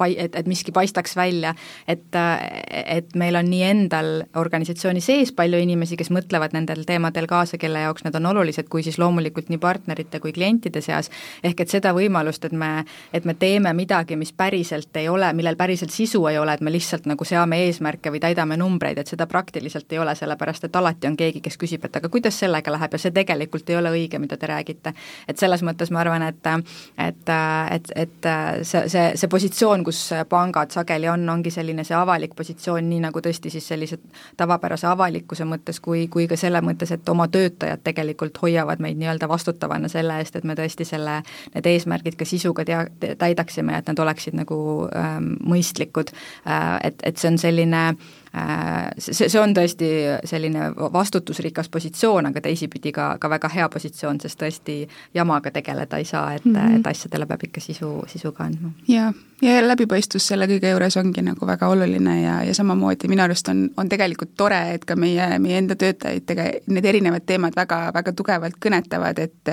pai-, et, et miski paistaks välja, et, et meil on nii endal organisatsiooni sees palju inimesi, kes mõtlevad nendel teemadel kaasa, kelle jaoks need on olulised, kui siis loomulikult nii partnerite kui klientide seas, ehk et seda võimalust, et me, et me teeme midagi, mis päriselt ei ole, millel päriselt sisu ei ole, et me lihtsalt nagu seame eesmärke või täidame numbreid, et seda praktiliselt ei ole, sellepärast et alati on keegi, kes kes küsib, et aga kuidas sellega läheb ja see tegelikult ei ole õige, mida te räägite. et selles mõttes ma arvan, et et, et, et see, see, see positsioon, kus pangad sageli on, ongi selline see avalik positsioon, nii nagu tõesti siis sellise tavapärase avalikkuse mõttes, kui, kui ka selle mõttes, et oma töötajad tegelikult hoiavad meid nii-öelda vastutavana selle eest, et me tõesti selle, need eesmärgid ka sisuga tea-, täidaksime ja et nad oleksid nagu ähm, mõistlikud äh,, et, et see on selline äh, see, see on tõesti selline vastutusrikas positsioon, aga teisipidi ka, ka väga hea positsioon, sest tõesti jamaga tegeleda ei saa, et mm, -hmm. et asjadele peab ikka sisu, sisu ka andma. jaa, ja läbipaistvus selle kõige juures ongi nagu väga oluline ja, ja samamoodi minu arust on, on tegelikult tore, et ka meie, meie enda töötajaid tege-, need erinevad teemad väga, väga tugevalt kõnetavad, et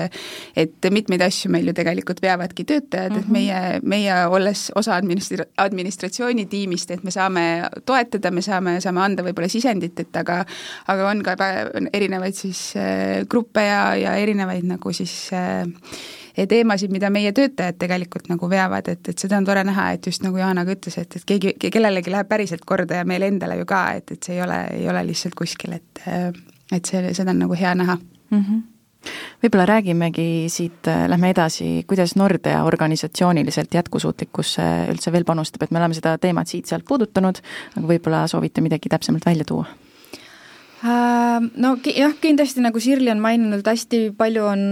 et mitmeid asju meil ju tegelikult veavadki töötajad mm, -hmm. et mhm. meie, meie olles osa administra-, administratsioonitiimist, et me saame toetada, me saame saame, anda võib-olla sisendit, et aga aga on ka erinevaid siis äh, gruppe ja, ja erinevaid nagu siis äh, teemasid, mida meie töötajad tegelikult nagu veavad, et, et seda on tore näha, et just nagu Jana ka ütles, et, et keegi, kellelegi läheb päriselt korda ja meile endale ju ka, et, et see ei ole, ei ole lihtsalt kuskil, et et see, seda on nagu hea näha mm. -hmm võib-olla räägimegi siit, äh, lähme edasi, kuidas Nordea organisatsiooniliselt jätkusuutlikkusse üldse veel panustab, et me oleme seda teemat siit-sealt puudutanud, aga võib-olla soovite midagi täpsemalt välja tuua? Äh, no jah, kindlasti nagu Sirli on maininud, hästi palju on,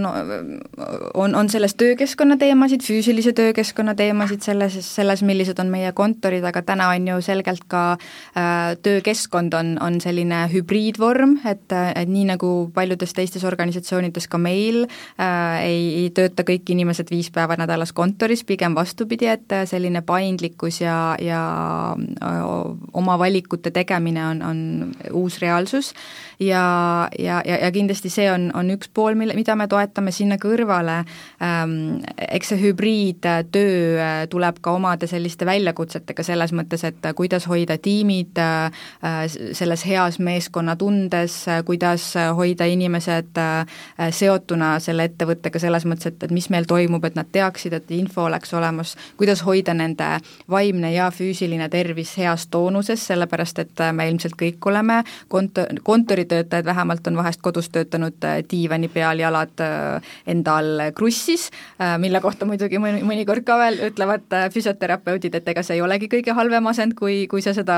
on, on selles töökeskkonna teemasid, füüsilise töökeskkonna teemasid, selles, selles, millised on meie kontorid, aga täna on ju selgelt ka äh, töökeskkond on, on selline hübriidvorm, et, et nii nagu paljudes teistes organisatsioonides ka meil äh, ei, ei tööta kõik inimesed viis päeva nädalas kontoris, pigem vastupidi, et selline paindlikkus ja, ja äh, oma valikute tegemine on, on uus reaalsus ja, ja, ja, ja kindlasti see on, on üks pool, mille, mida me toetame sinna kõrvale. Ähm,, eks see hübriidtöö äh, tuleb ka omade selliste väljakutsetega selles mõttes, et kuidas hoida tiimid äh, selles heas meeskonnatundes, kuidas hoida inimesed äh, seotuna selle ettevõttega selles mõttes, et, et mis meil toimub, et nad teaksid, et info oleks olemas, kuidas hoida nende vaimne ja füüsiline tervis heas toonuses, sellepärast et me ilmselt kõik oleme kont-, kontoritöötajad vähemalt on vahest kodus töötanud äh, diivani peal, jalad äh, enda all krussis, äh, mille kohta muidugi mõni, mõnikord ka veel ütlevad füsioterapeudid, et ega see ei olegi kõige halvem asend, kui, kui sa seda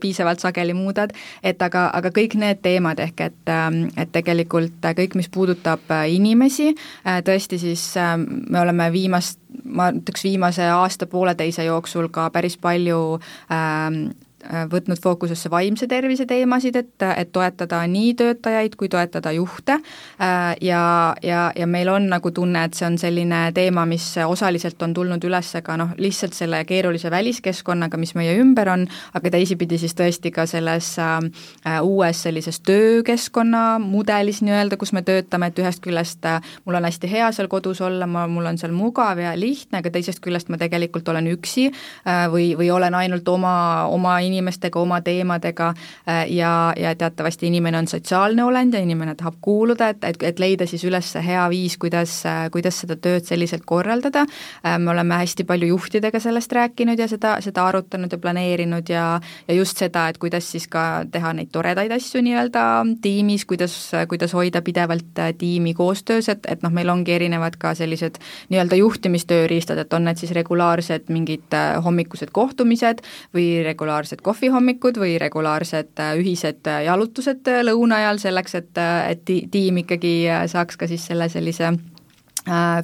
piisavalt sageli muudad, et aga, aga kõik need teemad ehk et, ähm, et tegelikult kõik, mis puudutab inimesi, tõesti siis me oleme viimast ma ütleks viimase aasta-pooleteise jooksul ka päris palju ähm, Äh, võtnud fookusesse vaimse tervise teemasid, et, et toetada nii töötajaid kui toetada juhte. Äh, ja, ja, ja meil on nagu tunne, et see on selline teema, mis osaliselt on tulnud üles ka noh, lihtsalt selle keerulise väliskeskkonnaga, mis meie ümber on, aga teisipidi siis tõesti ka selles äh, uues sellises töökeskkonna mudelis nii-öelda, kus me töötame, et ühest küljest äh, mul on hästi hea seal kodus olla, ma, mul on seal mugav ja lihtne, aga teisest küljest ma tegelikult olen üksi äh, või, või olen ainult oma, oma inimesega, inimestega, oma teemadega äh, ja, ja teatavasti inimene on sotsiaalne olend ja inimene tahab kuuluda, et, et, et leida siis üles hea viis, kuidas, äh, kuidas seda tööd selliselt korraldada, äh, me oleme hästi palju juhtidega sellest rääkinud ja seda, seda arutanud ja planeerinud ja ja just seda, et kuidas siis ka teha neid toredaid asju nii-öelda tiimis, kuidas, kuidas hoida pidevalt tiimi koostöös, et, et noh, meil ongi erinevad ka sellised nii-öelda juhtimistööriistad, et on need siis regulaarsed mingid hommikused kohtumised või regulaarsed kohvihommikud või regulaarsed äh, ühised äh, jalutused äh, lõuna ajal selleks, et, et tiim ikkagi saaks ka siis selle sellise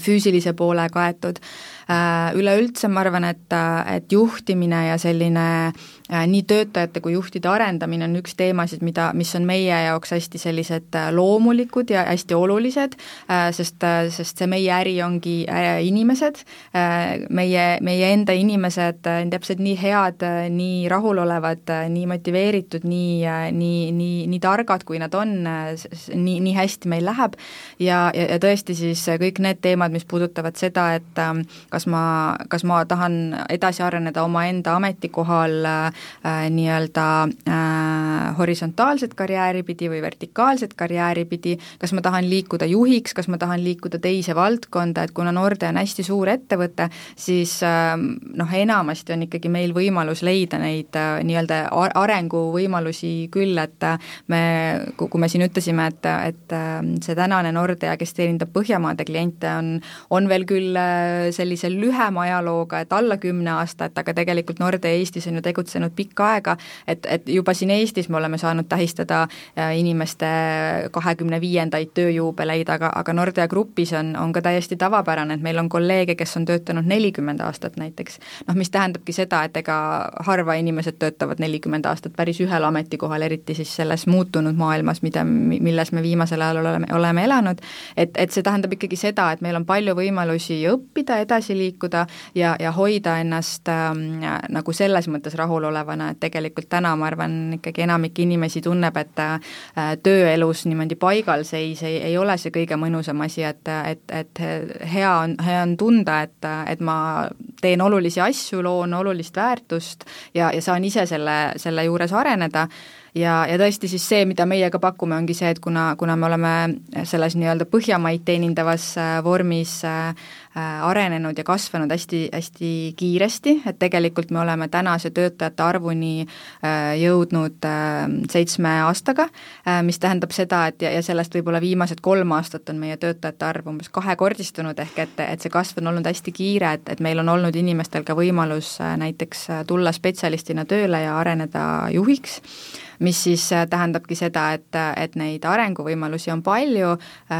füüsilise poole kaetud üleüldse ma arvan, et, et juhtimine ja selline äh, nii töötajate kui juhtide arendamine on üks teemasid, mida, mis on meie jaoks hästi sellised äh, loomulikud ja hästi olulised, sest, sest see meie äri ongi inimesed, meie, meie enda inimesed on täpselt nii head, nii rahulolevad, nii motiveeritud, nii, nii, nii, nii targad, kui nad on, nii, nii hästi meil läheb. Ja, ja, ja tõesti siis kõik need teemad, mis puudutavad seda, et kas ma, kas ma tahan edasi areneda omaenda ametikohal äh, nii-öelda äh, horisontaalset karjääri pidi või vertikaalset karjääri pidi, kas ma tahan liikuda juhiks, kas ma tahan liikuda teise valdkonda, et kuna Norde on hästi suur ettevõte, siis äh, noh, enamasti on ikkagi meil võimalus leida neid äh, nii-öelda arenguvõimalusi küll, et äh, me, kui me siin ütlesime, et, et äh, see tänane Nordea, kes teenindab Põhjamaade kliente, on, on veel küll sellise sellise lühema ajalooga, et alla kümne aasta, et aga tegelikult Nordea Eestis on ju tegutsenud pikka aega, et, et juba siin Eestis me oleme saanud tähistada äh, inimeste kahekümne viiendaid tööjuubeleid, aga, aga Nordea Grupis on, on ka täiesti tavapärane, et meil on kolleege, kes on töötanud nelikümmend aastat näiteks. noh, mis tähendabki seda, et ega harva inimesed töötavad nelikümmend aastat päris ühel ametikohal, eriti siis selles muutunud maailmas, mida, milles me viimasel ajal oleme, oleme elanud, et, et see tähendab ikkagi seda, et meil on palju võimalusi õppida, edasi edasi liikuda ja, ja hoida ennast ähm, nagu selles mõttes rahulolevana, et tegelikult täna ma arvan, ikkagi enamik inimesi tunneb, et äh, tööelus niimoodi paigalseis ei, ei ole see kõige mõnusam asi, et, et, et hea on, hea on tunda, et, et ma teen olulisi asju, loon olulist väärtust ja, ja saan ise selle, selle juures areneda. Ja, ja tõesti siis see, mida meie ka pakume, ongi see, et kuna, kuna me oleme selles nii-öelda Põhjamaid teenindavas äh, vormis äh, arenenud ja kasvanud hästi, hästi kiiresti, et tegelikult me oleme tänase töötajate arvuni äh, jõudnud äh, seitsme aastaga, mis tähendab seda, et ja, ja sellest võib-olla viimased kolm aastat on meie töötajate arv umbes kahekordistunud, ehk et, et see kasv on olnud hästi kiire, et, et meil on olnud inimestel ka võimalus näiteks tulla spetsialistina tööle ja areneda juhiks mis siis äh, tähendabki seda, et, et neid arenguvõimalusi on palju äh,,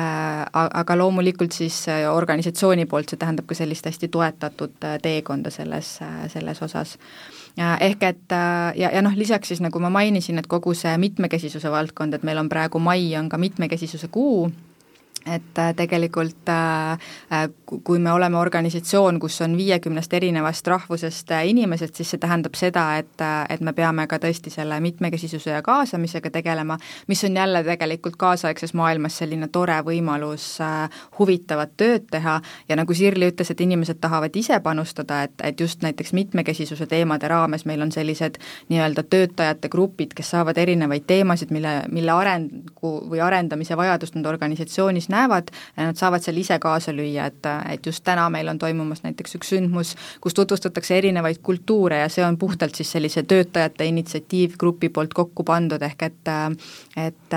aga loomulikult siis äh, organisatsiooni poolt see tähendab ka sellist hästi toetatud äh, teekonda selles, selles osas. Ehk et ja, ja noh, lisaks siis nagu ma mainisin, et kogu see mitmekesisuse valdkond, et meil on praegu mai on ka mitmekesisuse kuu, et äh, tegelikult äh, äh, kui me oleme organisatsioon, kus on viiekümnest erinevast rahvusest inimesed, siis see tähendab seda, et, et me peame ka tõesti selle mitmekesisuse ja kaasamisega tegelema, mis on jälle tegelikult kaasaegses maailmas selline tore võimalus huvitavat tööd teha. Ja nagu Sirli ütles, et inimesed tahavad ise panustada, et, et just näiteks mitmekesisuse teemade raames meil on sellised nii-öelda töötajate grupid, kes saavad erinevaid teemasid, mille, mille arengu või arendamise vajadust nad organisatsioonis näevad, nad saavad seal ise kaasa lüüa, et, et just täna meil on toimumas näiteks üks sündmus, kus tutvustatakse erinevaid kultuure ja see on puhtalt siis sellise töötajate initsiatiivgrupi poolt kokku pandud, ehk et et,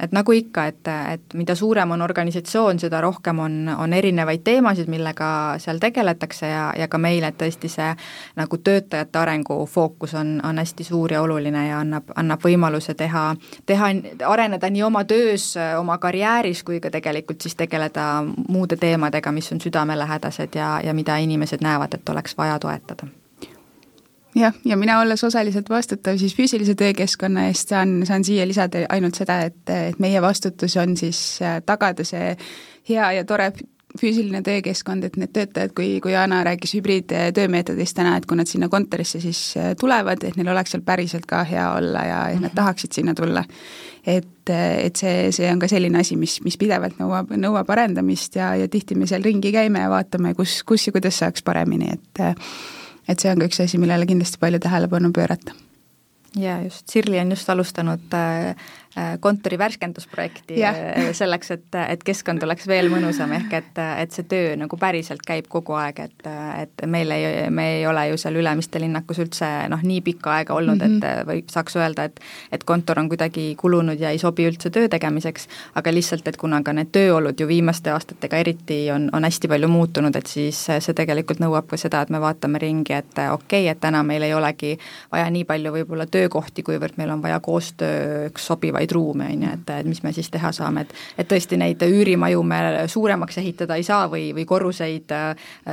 et nagu ikka, et, et mida suurem on organisatsioon, seda rohkem on, on erinevaid teemasid, millega seal tegeletakse ja, ja ka meil, et tõesti see nagu töötajate arengu fookus on, on hästi suur ja oluline ja annab, annab võimaluse teha, teha, areneda nii oma töös, oma karjääris kui ka tegelikult tegelikult siis tegeleda muude teemadega, mis on südamelähedased ja, ja mida inimesed näevad, et oleks vaja toetada jah, ja mina olles osaliselt vastutav siis füüsilise töökeskkonna eest, saan, saan siia lisada ainult seda, et, et meie vastutus on siis äh, tagada see hea ja tore füüsiline töökeskkond, et need töötajad, kui, kui Jana rääkis hübriidtöömeetodist täna, et kui nad sinna kontorisse siis äh, tulevad, et neil oleks seal päriselt ka hea olla ja, ja nad mhm. tahaksid sinna tulla et, et see, see on ka selline asi, mis, mis pidevalt nõuab, nõuab arendamist ja, ja tihti me seal ringi käime ja vaatame, kus, kus ja kuidas saaks paremini, et et see on ka üks asi, millele kindlasti palju tähelepanu pöörata. jaa, just, Sirli on just alustanud äh, kontori värskendusprojekti yeah. Äh, selleks, et, et keskkond oleks veel mõnusam, ehk et, et see töö nagu päriselt käib kogu aeg, et, et meil ei, me ei ole ju seal Ülemiste linnakus üldse noh, nii pikka aega olnud mm, -hmm. et mhm. või saaks öelda, et et kontor on kuidagi kulunud ja ei sobi üldse töö tegemiseks, aga lihtsalt, et kuna ka need tööolud ju viimaste aastatega eriti on, on hästi palju muutunud, et siis see tegelikult nõuab ka seda, et me vaatame ringi, et okei okay,, et täna meil ei olegi vaja nii palju võib-olla töökohti, kuivõrd meil on vaja koostööks sobivaid erinevaid ruume, on ju, et, et mis me siis teha saame, et et tõesti neid üürimaju me suuremaks ehitada ei saa või, või korruseid,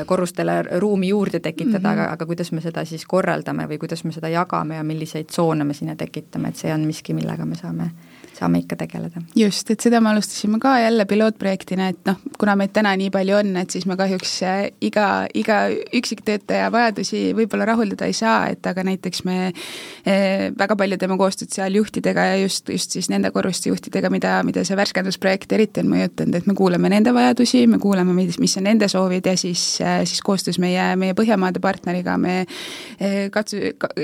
korrustele ruumi juurde tekitada mm, -hmm. aga, aga kuidas me seda siis korraldame või kuidas me seda jagame ja milliseid tsoone me sinna tekitame, et see on miski, millega me saame saame ikka tegeleda. just, et seda me alustasime ka jälle pilootprojektina, et noh, kuna meid täna nii palju on, et siis me kahjuks äh, iga, iga üksiktöötaja vajadusi võib-olla rahuldada ei saa, et aga näiteks me eh, väga palju teeme koostööd seal juhtidega ja just, just siis nende korruste juhtidega, mida, mida see värskendusprojekt eriti on mõjutanud, et me kuulame nende vajadusi, me kuulame, mis, mis on nende soovid ja siis, äh, siis koostöös meie, meie Põhjamaade partneriga me katsu-,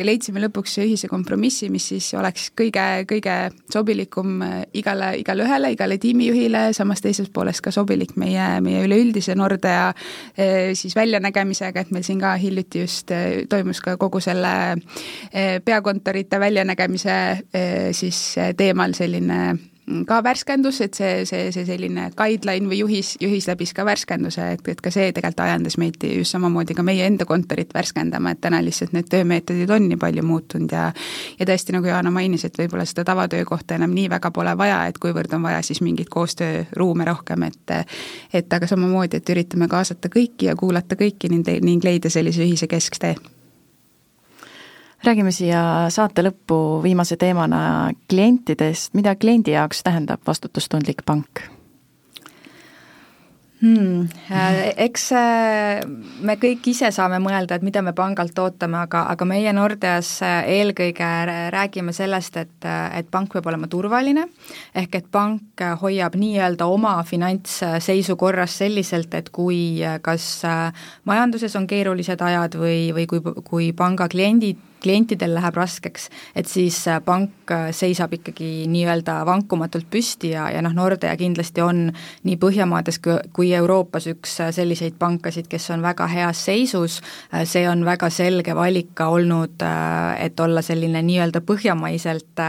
leidsime lõpuks ühise kompromissi, mis siis oleks kõige, kõige sobilikum sobilikum äh, igale, igale ühele, igale tiimijuhile, samas teisest poolest ka sobilik meie, meie üleüldise Nordea äh, siis väljanägemisega, et meil siin ka hiljuti just äh, toimus ka kogu selle peakontorite väljanägemise siis teemal selline ka värskendus, et see, see, see selline guideline või juhis, juhis läbis ka värskenduse, et, et ka see tegelikult ajendas meid just samamoodi ka meie enda kontorit värskendama, et täna lihtsalt need töömeetodid on nii palju muutunud ja ja tõesti, nagu Johanna mainis, et võib-olla seda tavatöökohta enam nii väga pole vaja, et kuivõrd on vaja siis mingeid koostööruume rohkem, et et aga samamoodi, et üritame kaasata kõiki ja kuulata kõiki ning, ning leida sellise ühise kesktee räägime siia saate lõppu viimase teemana klientidest, mida kliendi jaoks tähendab vastutustundlik pank? hmm,? Äh, eks äh, me kõik ise saame mõelda, et mida me pangalt ootame, aga, aga meie Nordeas äh, eelkõige räägime sellest, et, et pank peab olema turvaline, ehk et pank hoiab nii-öelda oma finantsseisu korras selliselt, et kui kas majanduses on keerulised ajad või, või kui, kui panga kliendid klientidel läheb raskeks, et siis pank seisab ikkagi nii-öelda vankumatult püsti ja, ja noh, Nordea kindlasti on nii Põhjamaades kui, kui Euroopas üks selliseid pankasid, kes on väga heas seisus, see on väga selge valik ka olnud, et olla selline nii-öelda põhjamaiselt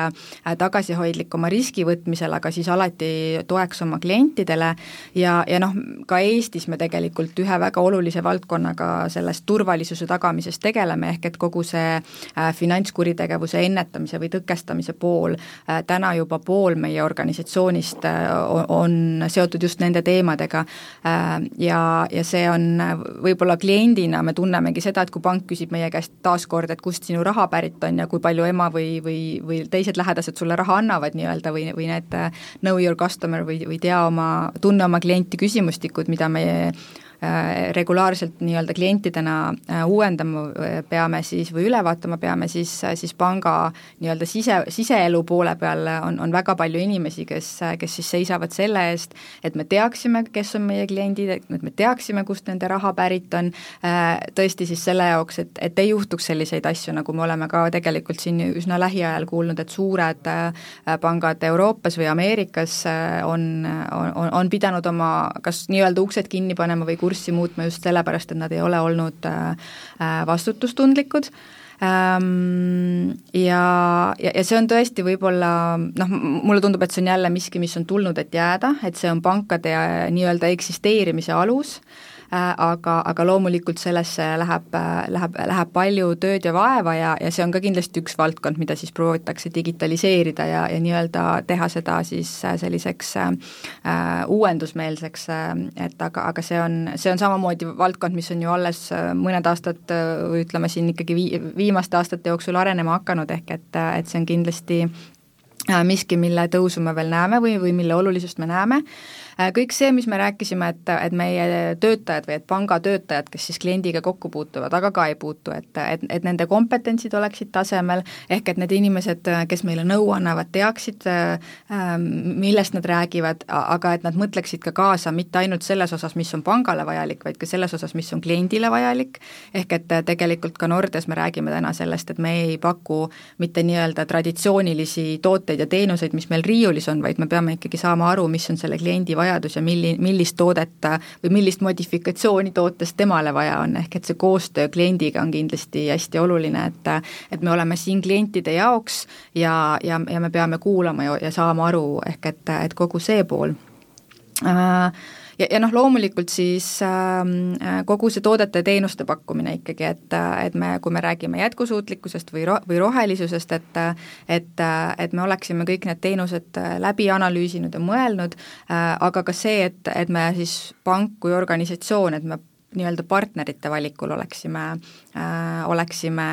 tagasihoidlik oma riski võtmisel, aga siis alati toeks oma klientidele. Ja, ja noh, ka Eestis me tegelikult ühe väga olulise valdkonnaga sellest turvalisuse tagamisest tegeleme, ehk et kogu see äh, finantskuritegevuse ennetamise või tõkestamise pool, äh, täna juba pool meie organisatsioonist äh, on seotud just nende teemadega. Ja, ja see on võib-olla kliendina me tunnemegi seda, et kui pank küsib meie käest taaskord, et kust sinu raha pärit on ja kui palju ema või, või, või teised lähedased sulle raha annavad nii-öelda või, või need know your customer või, või tea oma, tunne oma klienti küsimustikud, mida me Äh, regulaarselt nii-öelda klientidena äh, uuendama äh, peame siis või üle vaatama peame, siis, siis panga nii-öelda sise, siseelu poole peal on, on väga palju inimesi, kes, kes siis seisavad selle eest, et me teaksime, kes on meie kliendid, et me teaksime, kust nende raha pärit on, tõesti siis selle jaoks, et, et ei juhtuks selliseid asju, nagu me oleme ka tegelikult siin üsna lähiajal kuulnud, et suured pangad Euroopas või Ameerikas on, on, on pidanud oma kas nii-öelda uksed kinni panema või kurssi muutma just sellepärast, et nad ei ole olnud äh, äh, vastutustundlikud. Ähm, ja, ja, ja see on tõesti võib-olla noh, mulle tundub, et see on jälle miski, mis on tulnud, et jääda, et see on pankade äh, nii-öelda eksisteerimise alus. Äh, aga, aga loomulikult sellesse läheb, äh, läheb, läheb palju tööd ja vaeva ja, ja see on ka kindlasti üks valdkond, mida siis proovitakse digitaliseerida ja, ja nii-öelda teha seda siis äh, selliseks äh, uuendusmeelseks, et aga, aga see on, see on samamoodi valdkond, mis on ju alles mõned aastad või ütleme siin ikkagi vii-, viimaste aastate jooksul arenema hakanud, ehk et, et see on kindlasti miski, mille tõusu me veel näeme või, või mille olulisust me näeme. Äh, kõik see, mis me rääkisime, et, et meie töötajad või et pangatöötajad, kes siis kliendiga kokku puutuvad, aga ka ei puutu, et, et, et nende kompetentsid oleksid tasemel, ehk et need inimesed, kes meile nõu annavad, teaksid, ähm, millest nad räägivad, aga et nad mõtleksid ka kaasa mitte ainult selles osas, mis on pangale vajalik, vaid ka selles osas, mis on kliendile vajalik, ehk et tegelikult ka Nordes me räägime täna sellest, et me ei paku mitte nii-öelda traditsioonilisi tooteid ja teenuseid, mis meil riiulis on, vaid me peame ikkagi saama aru, mis on selle kliendi vajadus, vajadus ja milli-, millist toodet või millist modifikatsiooni tootest temale vaja on, ehk et see koostöö kliendiga on kindlasti hästi oluline, et et me oleme siin klientide jaoks ja, ja, ja me peame kuulama ja, ja saama aru, ehk et, et kogu see pool. Äh, ja, ja noh, loomulikult siis ähm, äh, kogu see toodete ja teenuste pakkumine ikkagi, et, et me, kui me räägime jätkusuutlikkusest või ro-, või rohelisusest, et et, et me oleksime kõik need teenused äh, läbi analüüsinud ja mõelnud äh,, aga ka see, et, et me siis pank kui organisatsioon, et me nii-öelda partnerite valikul oleksime äh,, oleksime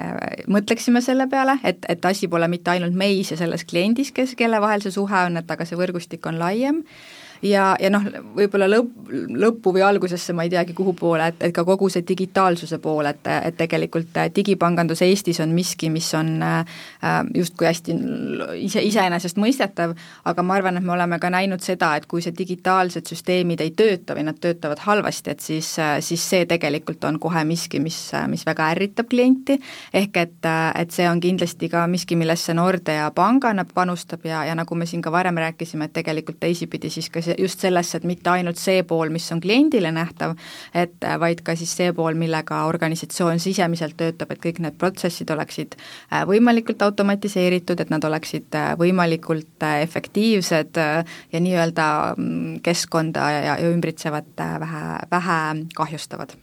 äh,, mõtleksime selle peale, et, et asi pole mitte ainult meis ja selles kliendis, kes, kelle vahel see suhe on, et aga see võrgustik on laiem äh,, ja, ja noh, võib-olla lõpp, lõppu või algusesse ma ei teagi, kuhu poole, et, et ka kogu see digitaalsuse pool, et, et tegelikult äh, digipangandus Eestis on miski, mis on äh, justkui hästi ise, iseenesestmõistetav, aga ma arvan, et me oleme ka näinud seda, et kui see digitaalsed süsteemid ei tööta või nad töötavad halvasti, et siis, äh, siis see tegelikult on kohe miski, mis, mis väga ärritab klienti, ehk et, et see on kindlasti ka miski, millesse Nordea pangana panustab ja, ja nagu me siin ka varem rääkisime, et tegelikult teisipidi siis ka just sellesse, et mitte ainult see pool, mis on kliendile nähtav, et äh, vaid ka siis see pool, millega organisatsioon sisemiselt töötab, et kõik need protsessid oleksid äh, võimalikult automatiseeritud, et nad oleksid äh, võimalikult efektiivsed ja nii-öelda mm, keskkonda ja, ja ümbritsevat vähe, vähe kahjustavad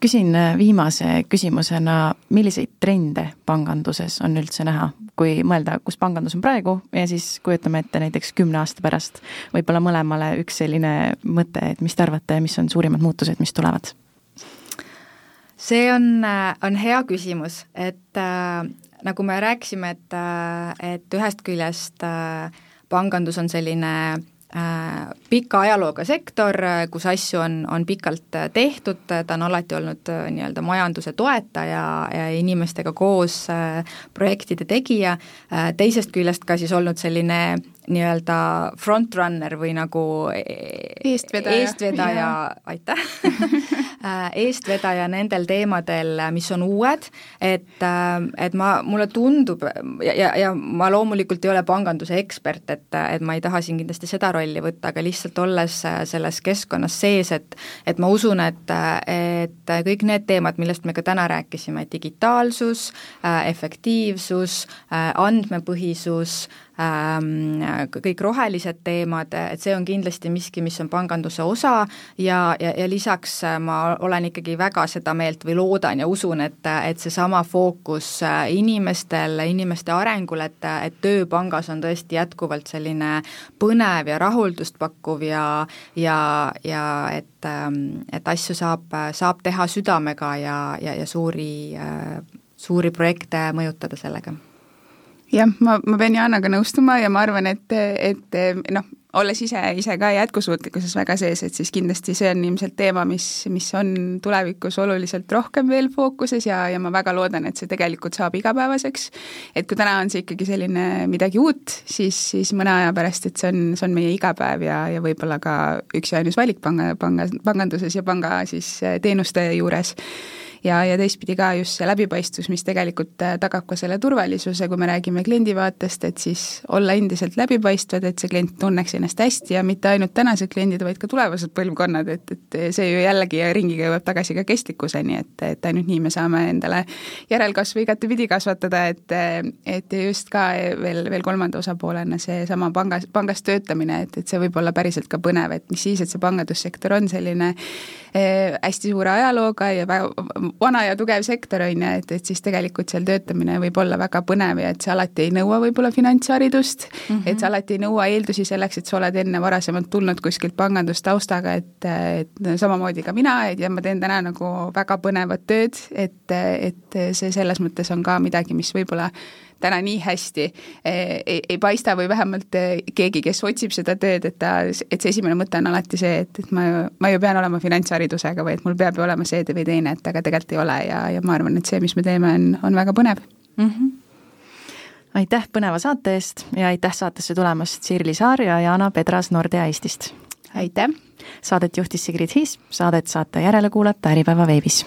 küsin viimase küsimusena, milliseid trende panganduses on üldse näha kui mõelda, kus pangandus on praegu ja siis kujutame ette näiteks kümne aasta pärast võib-olla mõlemale üks selline mõte, et mis te arvate, mis on suurimad muutused, mis tulevad? see on, on hea küsimus, et äh, nagu me rääkisime, et, äh, et ühest küljest äh, pangandus on selline Äh, pika ajalooga sektor, kus asju on, on pikalt äh, tehtud, ta on alati olnud äh, nii-öelda majanduse toetaja ja inimestega koos projektide tegija, teisest küljest ka siis olnud selline nii-öelda frontrunner või nagu eestvedaja, eestvedaja, aitäh. Eestvedaja nendel teemadel, mis on uued, et, et ma, mulle tundub ja, ja, ja ma loomulikult ei ole panganduse ekspert, et, et ma ei taha siin kindlasti seda rolli võtta, aga lihtsalt olles selles keskkonnas sees, et et ma usun, et, et kõik need teemad, millest me ka täna rääkisime, digitaalsus, efektiivsus, andmepõhisus, kõik rohelised teemad, et see on kindlasti miski, mis on panganduse osa ja, ja, ja lisaks äh, ma olen ikkagi väga seda meelt või loodan ja usun, et, et seesama fookus äh, inimestel, inimeste arengul, et, et töö pangas on tõesti jätkuvalt selline põnev ja rahuldust pakkuv ja, ja, ja et, ähm, et asju saab, saab teha südamega ja, ja, ja suuri, äh, suuri projekte mõjutada sellega jah, ma, ma pean Jaanaga nõustuma ja ma arvan, et, et noh, olles ise, ise ka jätkusuutlikkuses väga sees, et siis kindlasti see on ilmselt teema, mis, mis on tulevikus oluliselt rohkem veel fookuses ja, ja ma väga loodan, et see tegelikult saab igapäevaseks. et kui täna on see ikkagi selline midagi uut, siis, siis mõne aja pärast, et see on, see on meie igapäev ja, ja võib-olla ka üks ja ainus valik panga, panga, panganduses ja panga siis teenuste juures ja, ja teistpidi ka just see läbipaistvus, mis tegelikult äh, tagab ka selle turvalisuse, kui me räägime kliendi vaatest, et siis olla endiselt läbipaistvad, et see klient tunneks ennast hästi ja mitte ainult tänased kliendid, vaid ka tulevased põlvkonnad, et, et see ju jällegi ringiga jõuab tagasi ka kestlikkuseni, et, et ainult nii me saame endale järelkasvu igatepidi kasvatada, et et just ka veel, veel kolmanda osapoolena seesama pangas, pangas töötamine, et, et see võib olla päriselt ka põnev, et mis siis, et see pangandussektor on selline eh, hästi suure ajalooga ja väga vana ja tugev sektor, on ju, et, et siis tegelikult seal töötamine võib olla väga põnev ja et see alati ei nõua võib-olla finantsharidust mm, -hmm. et see alati ei nõua eeldusi selleks, et sa oled enne varasemalt tulnud kuskilt pangandustaustaga, et, et samamoodi ka mina, et ja ma teen täna nagu väga põnevat tööd, et, et see selles mõttes on ka midagi, mis võib-olla täna nii hästi eh, ei, ei paista või vähemalt eh, keegi, kes otsib seda tööd, et ta, et see esimene mõte on alati see, et, et ma ju, ma ju pean olema finantsharidusega või et mul peab ju olema see või teine, et aga tegelikult ei ole ja, ja ma arvan, et see, mis me teeme, on, on väga põnev mm. -hmm aitäh põneva saate eest ja aitäh saatesse tulemast, Sirli Saar ja Jana Pedras Nordea Eestist! aitäh! Saadet juhtis Sigrid Hiis, saadet saate järele kuulata Äripäeva veebis